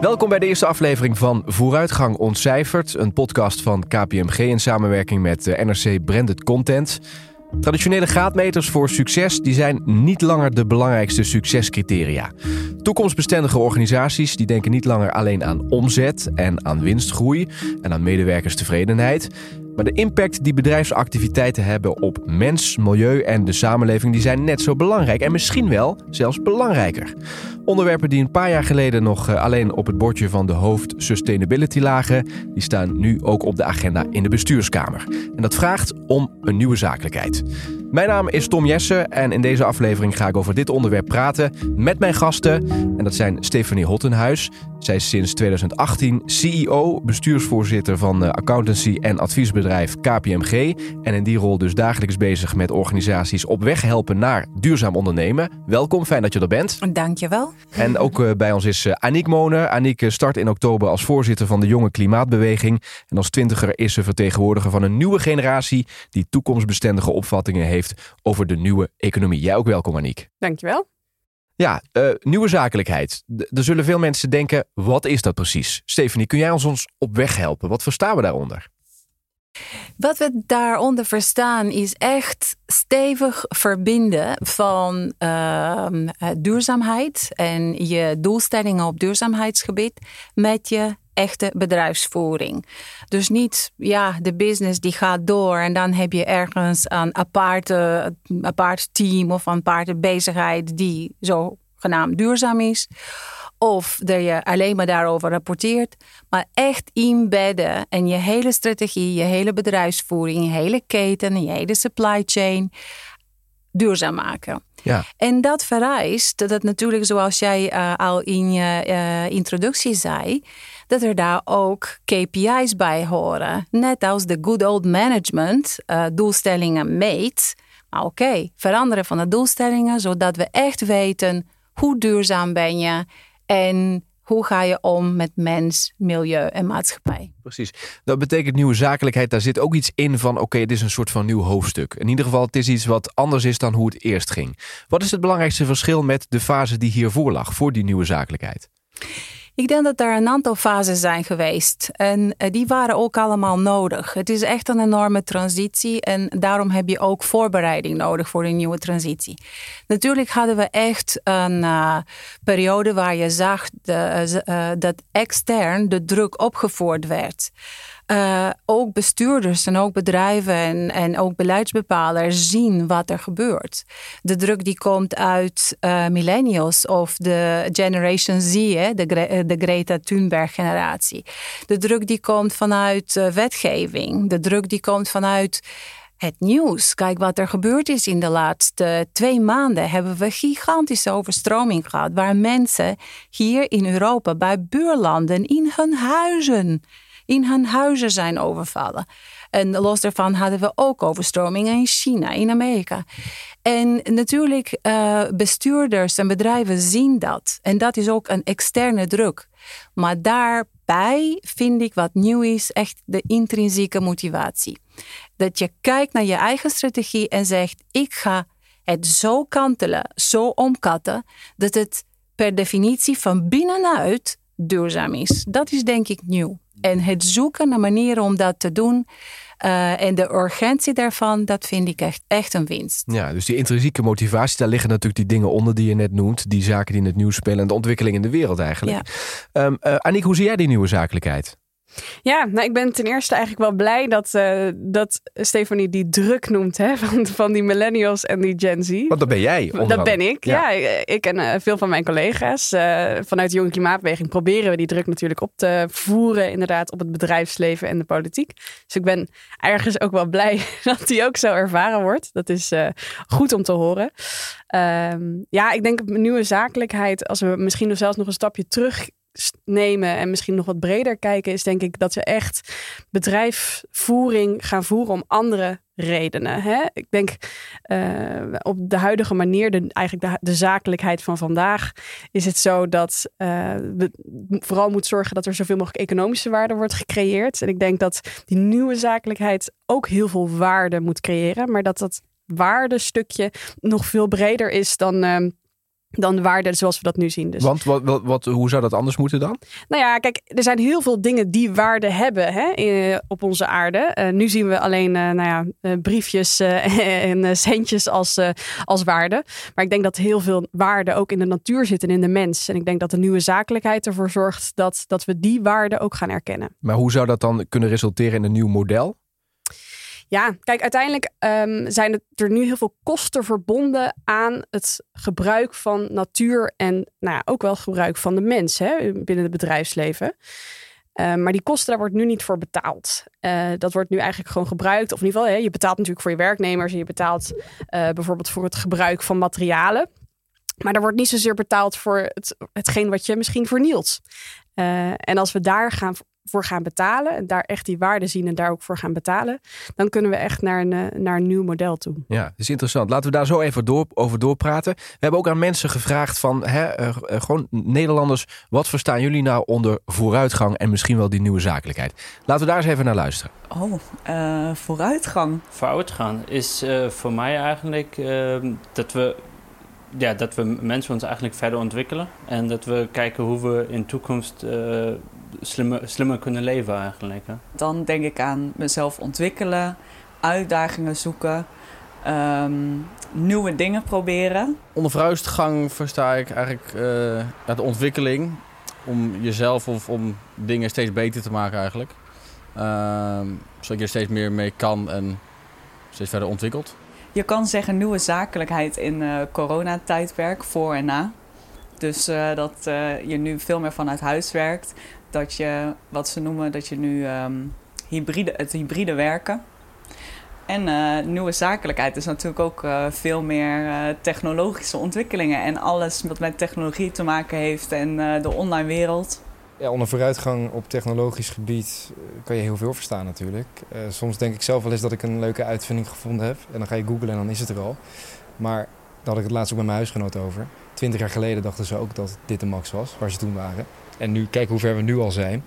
Welkom bij de eerste aflevering van Vooruitgang Ontcijferd, een podcast van KPMG in samenwerking met de NRC Branded Content. Traditionele graadmeters voor succes die zijn niet langer de belangrijkste succescriteria. Toekomstbestendige organisaties die denken niet langer alleen aan omzet en aan winstgroei en aan medewerkerstevredenheid. Maar de impact die bedrijfsactiviteiten hebben op mens, milieu en de samenleving, die zijn net zo belangrijk en misschien wel zelfs belangrijker. Onderwerpen die een paar jaar geleden nog eh, alleen op het bordje van de hoofd sustainability lagen, die staan nu ook op de agenda in de bestuurskamer. En dat vraagt om een nieuwe zakelijkheid. Mijn naam is Tom Jessen en in deze aflevering ga ik over dit onderwerp praten met mijn gasten. En dat zijn Stephanie Hottenhuis. Zij is sinds 2018 CEO, bestuursvoorzitter van eh, accountancy en adviesbedrijf KPMG. En in die rol dus dagelijks bezig met organisaties op weg helpen naar duurzaam ondernemen. Welkom, fijn dat je er bent. Dankjewel. En ook eh, bij ons is uh, Aniek Moner. Aniek start in oktober als voorzitter van de Jonge Klimaatbeweging. En als twintiger is ze vertegenwoordiger van een nieuwe generatie die toekomstbestendige opvattingen heeft over de nieuwe economie. Jij ook welkom, Aniek. Dankjewel. Ja, uh, nieuwe zakelijkheid. er zullen veel mensen denken, wat is dat precies? Stephanie, kun jij ons, ons op weg helpen? Wat verstaan we daaronder? Wat we daaronder verstaan is echt stevig verbinden van uh, duurzaamheid en je doelstellingen op duurzaamheidsgebied met je echte bedrijfsvoering. Dus niet, ja, de business die gaat door en dan heb je ergens een aparte, apart team of een aparte bezigheid die zogenaamd duurzaam is. Of dat je alleen maar daarover rapporteert. Maar echt inbedden en je hele strategie, je hele bedrijfsvoering, je hele keten, je hele supply chain duurzaam maken. Ja. En dat vereist dat natuurlijk, zoals jij uh, al in je uh, introductie zei, dat er daar ook KPI's bij horen. Net als de good old management uh, doelstellingen meet. Maar oké, veranderen van de doelstellingen, zodat we echt weten hoe duurzaam ben je en hoe ga je om met mens, milieu en maatschappij? Precies. Dat betekent nieuwe zakelijkheid. Daar zit ook iets in van: oké, okay, het is een soort van nieuw hoofdstuk. In ieder geval, het is iets wat anders is dan hoe het eerst ging. Wat is het belangrijkste verschil met de fase die hiervoor lag, voor die nieuwe zakelijkheid? Ik denk dat er een aantal fases zijn geweest en eh, die waren ook allemaal nodig. Het is echt een enorme transitie en daarom heb je ook voorbereiding nodig voor een nieuwe transitie. Natuurlijk hadden we echt een uh, periode waar je zag de, uh, dat extern de druk opgevoerd werd. Uh, ook bestuurders en ook bedrijven en, en ook beleidsbepalers zien wat er gebeurt. De druk die komt uit uh, millennials of de Generation Z, hè, de, de Greta Thunberg generatie. De druk die komt vanuit wetgeving. De druk die komt vanuit het nieuws. Kijk wat er gebeurd is in de laatste twee maanden. Hebben we gigantische overstroming gehad. Waar mensen hier in Europa bij buurlanden in hun huizen in hun huizen zijn overvallen. En los daarvan hadden we ook overstromingen in China, in Amerika. En natuurlijk, uh, bestuurders en bedrijven zien dat. En dat is ook een externe druk. Maar daarbij vind ik wat nieuw is, echt de intrinsieke motivatie. Dat je kijkt naar je eigen strategie en zegt: ik ga het zo kantelen, zo omkatten, dat het per definitie van binnenuit duurzaam is. Dat is denk ik nieuw. En het zoeken naar manieren om dat te doen. Uh, en de urgentie daarvan, dat vind ik echt, echt een winst. Ja, dus die intrinsieke motivatie, daar liggen natuurlijk die dingen onder die je net noemt. Die zaken die in het nieuws spelen en de ontwikkeling in de wereld eigenlijk. Ja. Um, uh, Aniek, hoe zie jij die nieuwe zakelijkheid? Ja, nou, ik ben ten eerste eigenlijk wel blij dat, uh, dat Stefanie die druk noemt hè, van, van die millennials en die Gen Z. Want dat ben jij. Dat ben ik, ja. ik en uh, veel van mijn collega's. Uh, vanuit de Jonge Klimaatbeweging proberen we die druk natuurlijk op te voeren, inderdaad, op het bedrijfsleven en de politiek. Dus ik ben ergens ook wel blij dat die ook zo ervaren wordt. Dat is goed om te horen. Um, ja, ik denk nieuwe zakelijkheid, als we misschien zelfs nog een stapje terug nemen en misschien nog wat breder kijken, is denk ik dat ze echt bedrijfsvoering gaan voeren om andere redenen. Hè? Ik denk uh, op de huidige manier, de, eigenlijk de, zakelijkheid van vandaag, is het zo dat we vooral moeten zorgen dat er zoveel mogelijk economische waarde wordt gecreëerd. En ik denk dat die nieuwe zakelijkheid ook heel veel waarde moet creëren, maar dat dat waardestukje nog veel breder is dan. Uh, dan de waarde zoals we dat nu zien. Dus. Want wat, wat, wat, hoe zou dat anders moeten dan? Nou ja, kijk, er zijn heel veel dingen die waarde hebben hè, op onze aarde. Uh, nu zien we alleen uh, nou ja, uh, briefjes en centjes als, als waarde. Maar ik denk dat heel veel waarde ook in de natuur zit en in de mens. En ik denk dat de nieuwe zakelijkheid ervoor zorgt dat, dat we die waarde ook gaan erkennen. Maar hoe zou dat dan kunnen resulteren in een nieuw model? Ja, kijk, uiteindelijk um, zijn er nu heel veel kosten verbonden aan het gebruik van natuur en nou ja, ook wel gebruik van de mens hè, binnen het bedrijfsleven. Uh, maar die kosten, daar wordt nu niet voor betaald. Uh, dat wordt nu eigenlijk gewoon gebruikt. Of in ieder geval, hè, je betaalt natuurlijk voor je werknemers. En je betaalt uh, bijvoorbeeld voor het gebruik van materialen. Maar er wordt niet zozeer betaald voor het, hetgeen wat je misschien vernielt. en als we daar gaan voor gaan betalen en daar echt die waarde zien en daar ook voor gaan betalen, dan kunnen we echt naar een, eh, naar een nieuw model toe. Ja, dat is interessant. Laten we daar zo even door, over doorpraten. We hebben ook aan mensen gevraagd van, hè, uh, gewoon Nederlanders, wat verstaan jullie nou onder vooruitgang en misschien wel die nieuwe zakelijkheid? Laten we daar eens even naar luisteren. Oh, uh, vooruitgang. Vooruitgang is voor mij eigenlijk ehm, dat we ja, dat we mensen ons eigenlijk verder ontwikkelen. En dat we kijken hoe we in toekomst slimmer, slimmer kunnen leven eigenlijk. Hè? Dan denk ik aan mezelf ontwikkelen, uitdagingen zoeken, ehm, nieuwe dingen proberen. Onder vooruitgang versta ik eigenlijk uh, de ontwikkeling om jezelf of om dingen steeds beter te maken eigenlijk. Uh, zodat je er steeds meer mee kan en steeds verder ontwikkelt. Je kan zeggen nieuwe zakelijkheid in uh, coronatijdperk, voor en na. Dus uh, dat uh, je nu veel meer vanuit huis werkt dat je, wat ze noemen, dat je nu um, hybride, het hybride werken. En uh, nieuwe zakelijkheid is natuurlijk ook veel meer technologische ontwikkelingen. En alles wat met technologie te maken heeft en de online wereld. Ja, onder vooruitgang op technologisch gebied kan je heel veel verstaan natuurlijk. soms denk ik zelf wel eens dat ik een leuke uitvinding gevonden heb. En dan ga je googlen en dan is het er al. Maar daar had ik het laatst ook met mijn huisgenoot over. Twintig jaar geleden dachten ze ook dat dit de max was, waar ze toen waren. En nu kijken hoe ver we nu al zijn.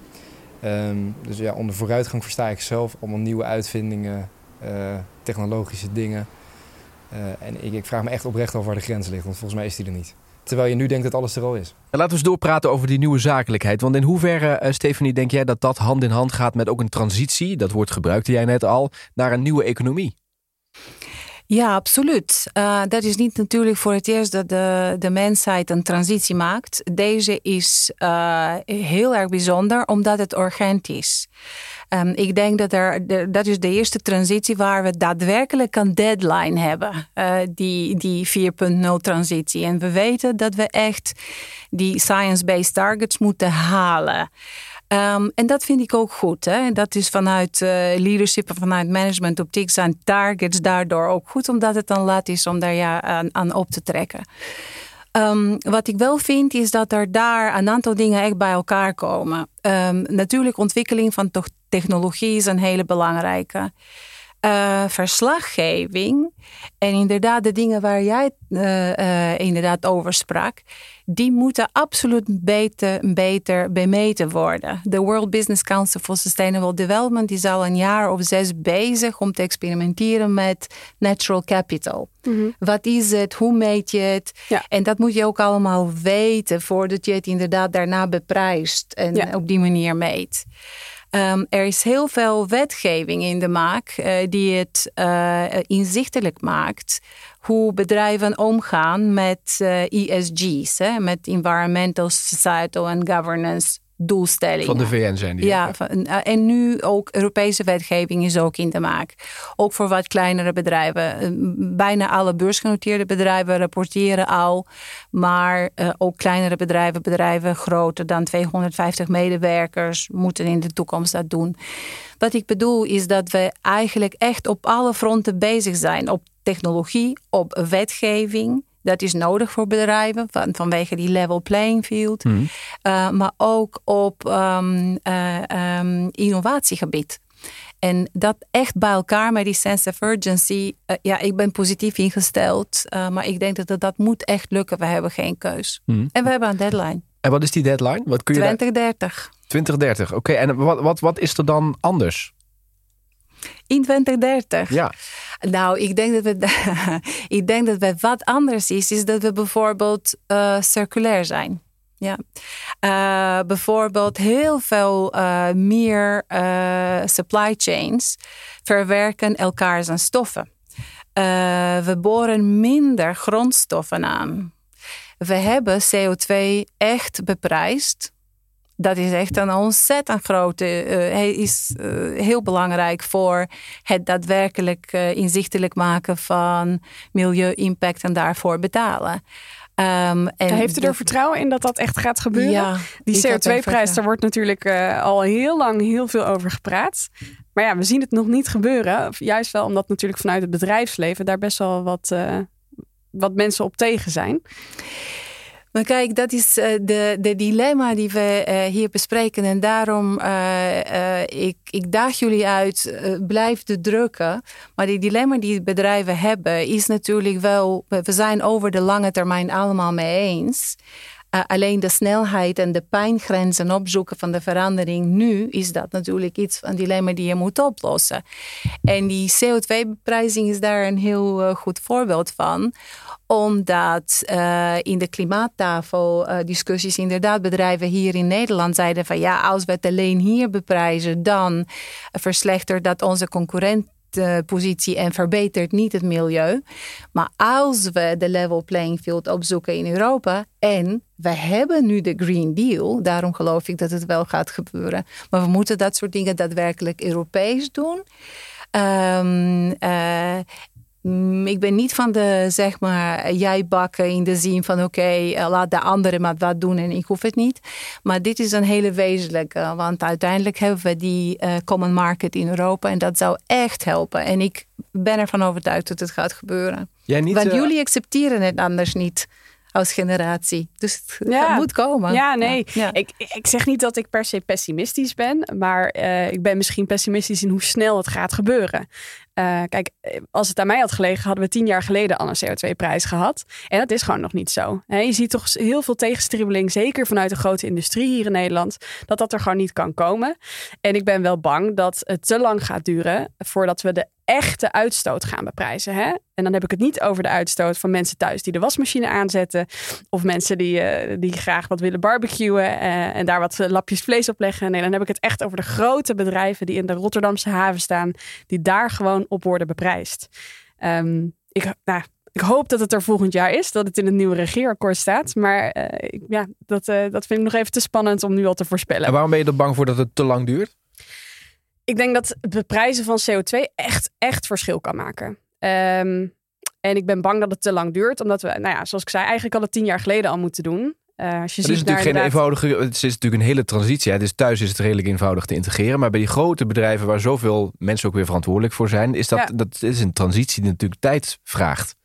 Um, dus ja, onder vooruitgang versta ik zelf allemaal nieuwe uitvindingen, uh, technologische dingen. Uh, en ik, ik, vraag me echt oprecht af waar de grens ligt, want volgens mij is die er niet. Terwijl je nu denkt dat alles er al is. laten we eens doorpraten over die nieuwe zakelijkheid. Want in hoeverre, uh, Stephanie, denk jij dat dat hand in hand gaat met ook een transitie, dat woord gebruikte jij net al, naar een nieuwe economie? Ja, absoluut. Uh, dat is niet natuurlijk voor het eerst dat de, de mensheid een transitie maakt. Deze is uh, heel erg bijzonder omdat het urgent is. Um, ik denk dat er, dat is de eerste transitie waar we daadwerkelijk een deadline hebben. Uh, die, die 4.0 transitie. En we weten dat we echt die science-based targets moeten halen. Um, en dat vind ik ook goed. Hè? Dat is vanuit uh, leadership en vanuit management optiek zijn targets daardoor ook goed, omdat het dan laat is om daar ja aan, op te trekken. Um, wat ik wel vind is dat er daar een aantal dingen echt bij elkaar komen. Um, natuurlijk, ontwikkeling van technologie is een hele belangrijke. Uh, verslaggeving en inderdaad de dingen waar jij uh, uh, inderdaad over sprak, die moeten absoluut beter, beter bemeten worden. De World Business Council for Sustainable Development is al een jaar of zes bezig om te experimenteren met natural capital. Mm -hmm. Wat is het? Hoe meet je het? Ja. En dat moet je ook allemaal weten voordat je het inderdaad daarna beprijst en ja. op die manier meet. Um, er is heel veel wetgeving in de maak uh, die het uh, inzichtelijk maakt hoe bedrijven omgaan met ESG's, hè, met environmental, societal en governance doelstellingen. Van de VN zijn die. Ja, van, en nu ook Europese wetgeving is ook in de maak. Ook voor wat kleinere bedrijven. Bijna alle beursgenoteerde bedrijven rapporteren al. Maar uh, ook kleinere bedrijven, bedrijven groter dan 250 medewerkers, moeten in de toekomst dat doen. Wat ik bedoel is dat we eigenlijk echt op alle fronten bezig zijn. Op technologie, op wetgeving. Dat is nodig voor bedrijven van, vanwege die level playing field. Mm. Uh, maar ook op um, uh, um, innovatiegebied. En dat echt bij elkaar met die sense of urgency. Uh, ja, ik ben positief ingesteld. maar ik denk dat, dat dat moet echt lukken. We hebben geen keus. Mm. En we hebben een deadline. En wat is die deadline? Wat kun je 2030. 2030, oké. Okay. En wat, wat, wat is er dan anders? In 2030? Ja. Nou, ik denk dat we, ik denk dat het wat anders is, is dat we bijvoorbeeld uh, circulair zijn. Ja. Uh, bijvoorbeeld heel veel uh, meer supply chains verwerken elkaar zijn stoffen. we boren minder grondstoffen aan. We hebben CO2 echt beprijsd dat is echt een ontzettend grote. Uh, hij is uh, heel belangrijk voor het daadwerkelijk uh, inzichtelijk maken van milieu-impact en daarvoor betalen. Um, en Heeft u er vertrouwen in dat dat echt gaat gebeuren? Ja, Die CO2-prijs, daar wordt natuurlijk al heel lang heel veel over gepraat. Maar ja, we zien het nog niet gebeuren. Juist wel omdat natuurlijk vanuit het bedrijfsleven daar best wel wat, wat mensen op tegen zijn. Maar kijk, dat is uh, de, de dilemma die we uh, hier bespreken. En daarom, uh, ik, ik daag jullie uit, blijf te drukken. Maar die dilemma die bedrijven hebben, is natuurlijk wel... We zijn over de lange termijn allemaal mee eens. Alleen de snelheid en de pijngrenzen opzoeken van de verandering nu... is dat natuurlijk iets, een dilemma die je moet oplossen. En die CO2-beprijzing is daar een heel goed voorbeeld van omdat uh, in de klimaattafel discussies inderdaad bedrijven hier in Nederland zeiden van ja, als we het alleen hier beprijzen, dan verslechtert dat onze concurrentpositie en verbetert niet het milieu. Maar als we de level playing field opzoeken in Europa en we hebben nu de Green Deal, daarom geloof ik dat het wel gaat gebeuren. Maar we moeten dat soort dingen daadwerkelijk Europees doen. Uh, Mm, ik ben niet van de, zeg maar, jij bakken in de zin van oké, eh, laat de anderen maar wat doen en ik hoef het niet. Maar dit is een hele wezenlijke, want uiteindelijk hebben we die uh, common market in Europa en dat zou echt helpen. En ik ben ervan overtuigd dat het gaat gebeuren. Jij niet, want uh... jullie accepteren het anders niet als generatie. Dus het ja. moet komen. Ja, nee. Ja. Ik, ik zeg niet dat ik per se pessimistisch ben, maar uh, ik ben misschien pessimistisch in hoe snel het gaat gebeuren. Uh, kijk, als het aan mij had gelegen, hadden we tien jaar geleden al een CO2-prijs gehad. En dat is gewoon nog niet zo. He, je ziet toch heel veel tegenstribbeling, zeker vanuit de grote industrie hier in Nederland, dat dat er gewoon niet kan komen. En ik ben wel bang dat het te lang gaat duren voordat we de echte uitstoot gaan beprijzen. Hè? En dan heb ik het niet over de uitstoot van mensen thuis die de wasmachine aanzetten. Of mensen die, uh, die graag wat willen barbecuen uh, en daar wat lapjes vlees op leggen. Nee, dan heb ik het echt over de grote bedrijven die in de Rotterdamse haven staan. Die daar gewoon op worden beprijsd. Um, ik, nou, ik hoop dat het er volgend jaar is, dat het in het nieuwe regeerakkoord staat. Maar ja, dat, dat vind ik nog even te spannend om nu al te voorspellen. En waarom ben je er bang voor dat het te lang duurt? Ik denk dat het beprijzen van CO2 echt, echt verschil kan maken. Um, en ik ben bang dat het te lang duurt, omdat we, nou ja, zoals ik zei, eigenlijk al het tien jaar geleden al moeten doen. Uh, als je het is natuurlijk geen inderdaad... eenvoudige. Het is natuurlijk een hele transitie. Hè. Dus thuis is het redelijk eenvoudig te integreren. Maar bij die grote bedrijven waar zoveel mensen ook weer verantwoordelijk voor zijn, is dat, ja. dat is een transitie die natuurlijk tijd vraagt.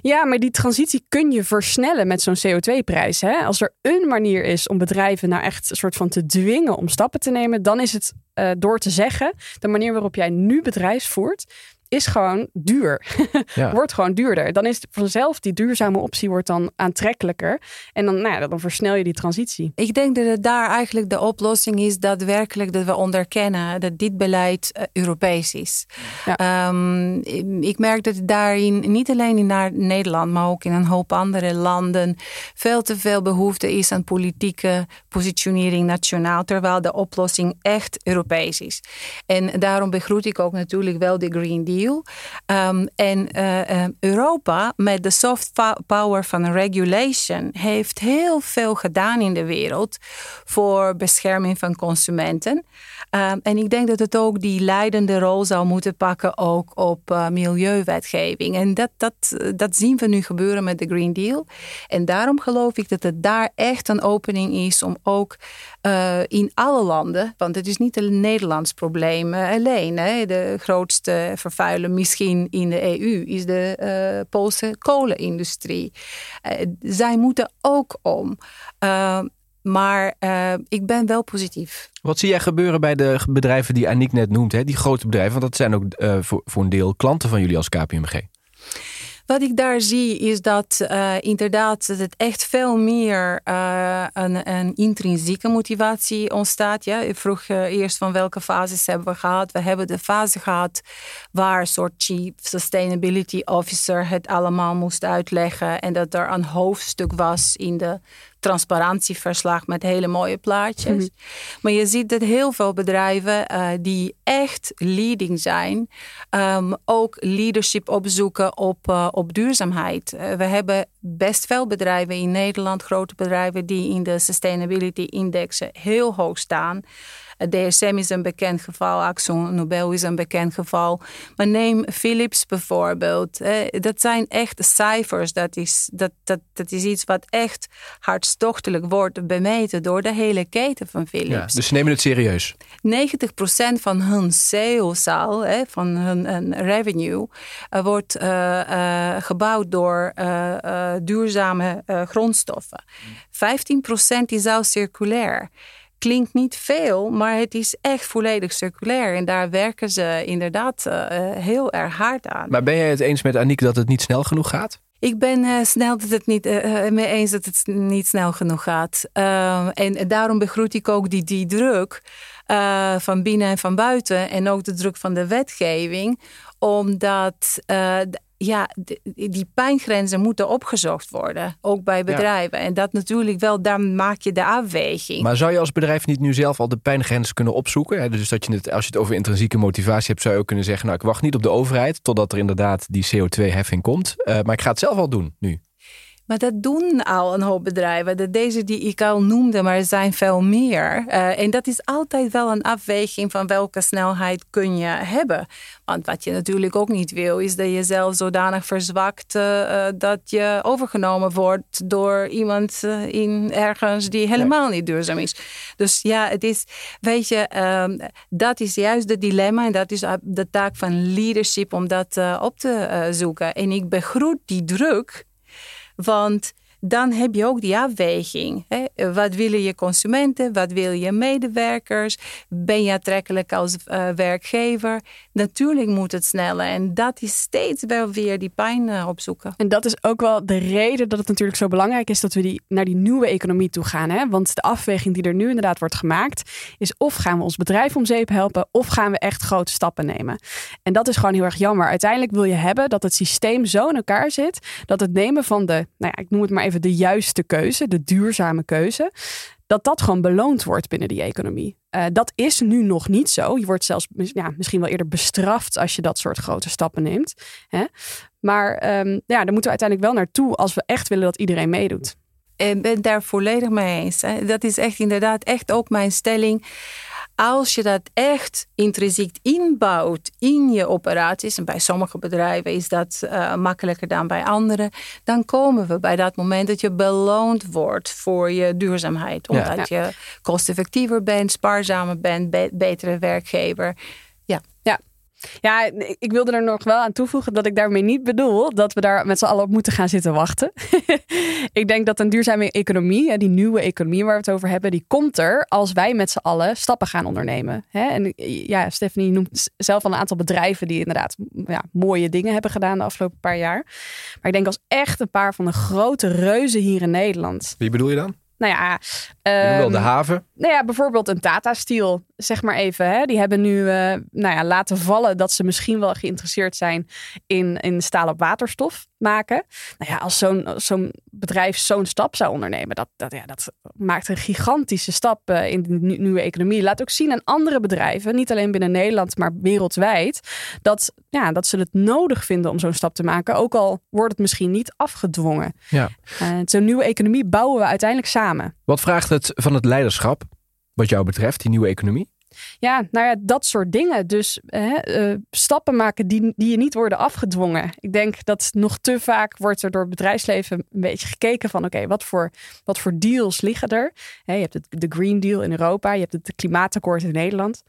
Ja, maar die transitie kun je versnellen met zo'n CO2-prijs. Als er een manier is om bedrijven nou echt een soort van te dwingen om stappen te nemen, dan is het uh, door te zeggen: de manier waarop jij nu bedrijf voert, is gewoon duur. Ja. wordt gewoon duurder. Dan is het vanzelf die duurzame optie wordt dan aantrekkelijker. En dan, nou ja, dan versnel je die transitie. Ik denk dat het daar eigenlijk de oplossing is daadwerkelijk dat we onderkennen dat dit beleid uh, Europees is. Ja. Um, ik merk dat daarin niet alleen in Nederland, maar ook in een hoop andere landen veel te veel behoefte is aan politieke positionering nationaal, terwijl de oplossing echt Europees is. En daarom begroet ik ook natuurlijk wel de Green Deal. Um, en uh, Europa met de soft power van regulation heeft heel veel gedaan in de wereld voor bescherming van consumenten. Um, en ik denk dat het ook die leidende rol zou moeten pakken ook op uh, milieuwetgeving. En dat, dat, dat zien we nu gebeuren met de Green Deal. En daarom geloof ik dat het daar echt een opening is om ook uh, in alle landen, want het is niet een Nederlands probleem alleen. Hè. De grootste vervuiler misschien in de EU is de uh, Poolse kolenindustrie. zij moeten ook om. Maar ik ben wel positief. Wat zie jij gebeuren bij de bedrijven die Aniek net noemt? Hè? Die grote bedrijven, want dat zijn ook voor een deel klanten van jullie als KPMG. Wat ik daar zie is dat uh, inderdaad het echt veel meer uh, een, een, intrinsieke motivatie ontstaat. Ja? Ik vroeg uh, eerst van welke fases hebben we gehad. We hebben de fase gehad waar een soort chief sustainability officer het allemaal moest uitleggen en dat er een hoofdstuk was in de transparantieverslag met hele mooie plaatjes. Mhm. Maar je ziet dat heel veel bedrijven uh, die echt leading zijn, um, ook leadership opzoeken op, uh, op duurzaamheid. Uh, we hebben best veel bedrijven in Nederland, grote bedrijven, die in de sustainability indexen heel hoog staan. DSM is een bekend geval, Axon Nobel is een bekend geval. Maar neem Philips bijvoorbeeld. Dat zijn echt cijfers. Dat is, dat, dat, dat is iets wat echt hartstochtelijk wordt bemeten door de hele keten van Philips. Ja, dus ze nemen het serieus. 90% van hun sales al, van hun, revenue, wordt gebouwd door duurzame grondstoffen. 15% is al circulair klinkt niet veel, maar het is echt volledig circulair. En daar werken ze inderdaad uh, heel erg hard aan. Maar ben jij het eens met Aniek dat het niet snel genoeg gaat? Ik ben uh, snel dat het niet, uh, mee eens dat het niet snel genoeg gaat. Uh, en daarom begroet ik ook die, die druk van binnen en van buiten. En ook de druk van de wetgeving. Omdat ja, die pijngrenzen moeten opgezocht worden, ook bij bedrijven. En dat natuurlijk wel, daar maak je de afweging. Maar zou je als bedrijf niet nu zelf al de pijngrenzen kunnen opzoeken? Dus dat je het, als je het over intrinsieke motivatie hebt, zou je ook kunnen zeggen: Nou, ik wacht niet op de overheid totdat er inderdaad die CO2-heffing komt. Uh, maar ik ga het zelf al doen nu. Maar dat doen al een hoop bedrijven. Deze die ik al noemde, maar er zijn veel meer. Uh, en dat is altijd wel een afweging van welke snelheid kun je hebben. Want wat je natuurlijk ook niet wil, is dat je zelf zodanig verzwakt uh, dat je overgenomen wordt door iemand in ergens die helemaal niet duurzaam is. Dus ja, het is, weet je, um, dat is juist het dilemma en dat is de taak van leadership om dat op te zoeken. En ik begroet die druk want dan heb je ook die afweging. Hè? Wat willen je consumenten? Wat wil je medewerkers? Ben je aantrekkelijk als uh, werkgever? Natuurlijk moet het sneller. En dat is steeds wel weer die pijn uh, opzoeken. En dat is ook wel de reden dat het natuurlijk zo belangrijk is dat we die, naar die nieuwe economie toe gaan. Hè? Want de afweging die er nu inderdaad wordt gemaakt, is of gaan we ons bedrijf om zeep helpen, of gaan we echt grote stappen nemen. En dat is gewoon heel erg jammer. Uiteindelijk wil je hebben dat het systeem zo in elkaar zit dat het nemen van de, nou ja, ik noem het maar even de juiste keuze, de duurzame keuze, dat dat gewoon beloond wordt binnen die economie. Uh, dat is nu nog niet zo. Je wordt zelfs ja, misschien wel eerder bestraft als je dat soort grote stappen neemt. Hè? Maar um, ja, daar moeten we uiteindelijk wel naartoe als we echt willen dat iedereen meedoet. Ik ben daar volledig mee eens. Dat is echt inderdaad echt ook mijn stelling als je dat echt intrinsiek inbouwt in je operaties, en bij sommige bedrijven is dat uh, makkelijker dan bij anderen, dan komen we bij dat moment dat je beloond wordt voor je duurzaamheid. Omdat je kosteffectiever bent, spaarzamer bent, be betere werkgever. Ja. ja, ja, ik wilde er nog wel aan toevoegen dat ik daarmee niet bedoel dat we daar met z'n allen op moeten gaan zitten wachten. ik denk dat een duurzame economie, die nieuwe economie waar we het over hebben, die komt er als wij met z'n allen stappen gaan ondernemen. En ja, Stephanie noemt zelf al een aantal bedrijven die inderdaad ja, mooie dingen hebben gedaan de afgelopen paar jaar. Maar ik denk als echt een paar van de grote reuzen hier in Nederland. Wie bedoel je dan? Nou ja, um, de haven. Nou ja, bijvoorbeeld een Tata Steel, zeg maar even. Hè. Die hebben nu uh, nou ja, laten vallen dat ze misschien wel geïnteresseerd zijn in, in staal op waterstof maken. Nou ja, als zo'n zo'n bedrijf zo'n stap zou ondernemen, dat, dat, ja, dat maakt een gigantische stap uh, in de nieuwe economie. Laat ook zien aan andere bedrijven, niet alleen binnen Nederland, maar wereldwijd, dat, ja, dat ze het nodig vinden om zo'n stap te maken. Ook al wordt het misschien niet afgedwongen. Ja. Uh, zo'n nieuwe economie bouwen we uiteindelijk samen. Wat vraagt het van het leiderschap, wat jou betreft, die nieuwe economie? Ja, nou ja, dat soort dingen. Dus uh, stappen maken die, die je niet worden afgedwongen. Ik denk dat nog te vaak wordt er door het bedrijfsleven een beetje gekeken van... oké, wat, voor, wat voor deals liggen er? je hebt het, de Green Deal in Europa, je hebt het klimaatakkoord in Nederland.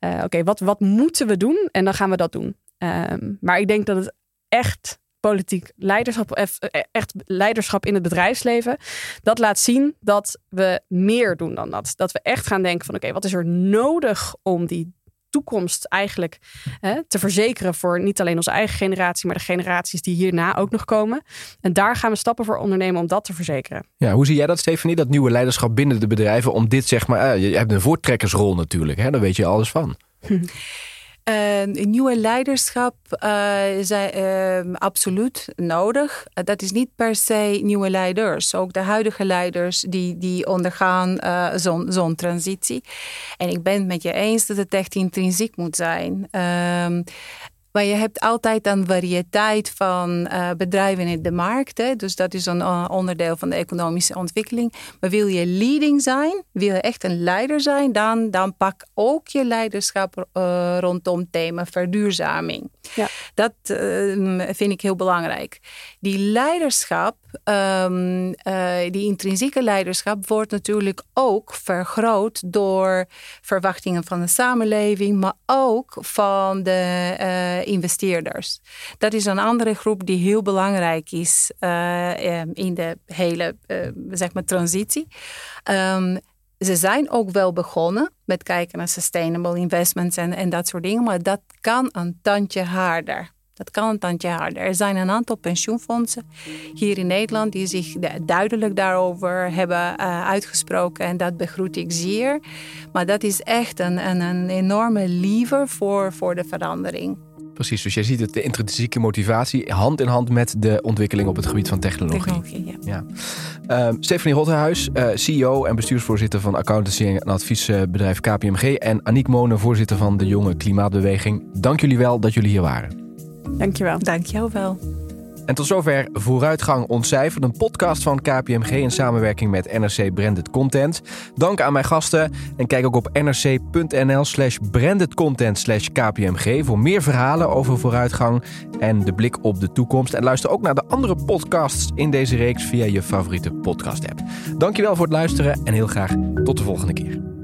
Uh, oké, wat, wat moeten we doen? En dan gaan we dat doen. Ehm, maar ik denk dat het echt politiek leiderschap, eh, eh, echt leiderschap in het bedrijfsleven. Dat laat zien dat we meer doen dan dat. Dat we echt gaan denken van oké, wat is er nodig om die toekomst eigenlijk hè, te verzekeren voor niet alleen onze eigen generatie, maar de generaties die hierna ook nog komen. En daar gaan we stappen voor ondernemen om dat te verzekeren. Ja, hoe zie jij dat, Stefanie, dat nieuwe leiderschap binnen de bedrijven om dit zeg maar, eh, je hebt een voortrekkersrol natuurlijk, hè? daar weet je alles van. een nieuwe leiderschap uh, is uh, absoluut nodig. Uh, dat is niet per se nieuwe leiders. Ook de huidige leiders die, die ondergaan zo'n zo'n transitie. En ik ben het met je eens dat het echt intrinsiek moet zijn. Maar je hebt altijd een variëteit van uh, bedrijven in de markt. Hè? Dus dat is een uh, onderdeel van de economische ontwikkeling. Maar wil je leading zijn, wil je echt een leider zijn, dan, dan pak ook je leiderschap uh, rondom thema verduurzaming. Ja. Dat ehm, vind ik heel belangrijk. Die leiderschap, um, die intrinsieke leiderschap, wordt natuurlijk ook vergroot door verwachtingen van de samenleving, maar ook van de uh, investeerders. Dat is een andere groep die heel belangrijk is uh, in de hele zeg maar transitie. Ze zijn ook wel begonnen met kijken naar sustainable investments en, en dat soort dingen, maar dat kan een tandje harder. Dat kan een tandje harder. Er zijn een aantal pensioenfondsen hier in Nederland die zich duidelijk daarover hebben uh, uitgesproken. En dat begroet ik zeer. Maar dat is echt een, een, een enorme lever voor, voor de verandering. Precies, dus jij ziet het, de intrinsieke motivatie hand in hand met de ontwikkeling op het gebied van technologie. technologie ja. ja. Uh, Stephanie Rotterhuis, uh, CEO en bestuursvoorzitter van accountancy en adviesbedrijf KPMG. En Aniek Monen, voorzitter van de Jonge Klimaatbeweging. Dank jullie wel dat jullie hier waren. Dankjewel. Dankjewel wel. En tot zover Vooruitgang Ontcijferd, een podcast van KPMG in samenwerking met NRC Branded Content. Dank aan mijn gasten en kijk ook op nrc.nl slash brandedcontent slash KPMG voor meer verhalen over vooruitgang en de blik op de toekomst. En luister ook naar de andere podcasts in deze reeks via je favoriete podcast app. Dankjewel voor het luisteren en heel graag tot de volgende keer.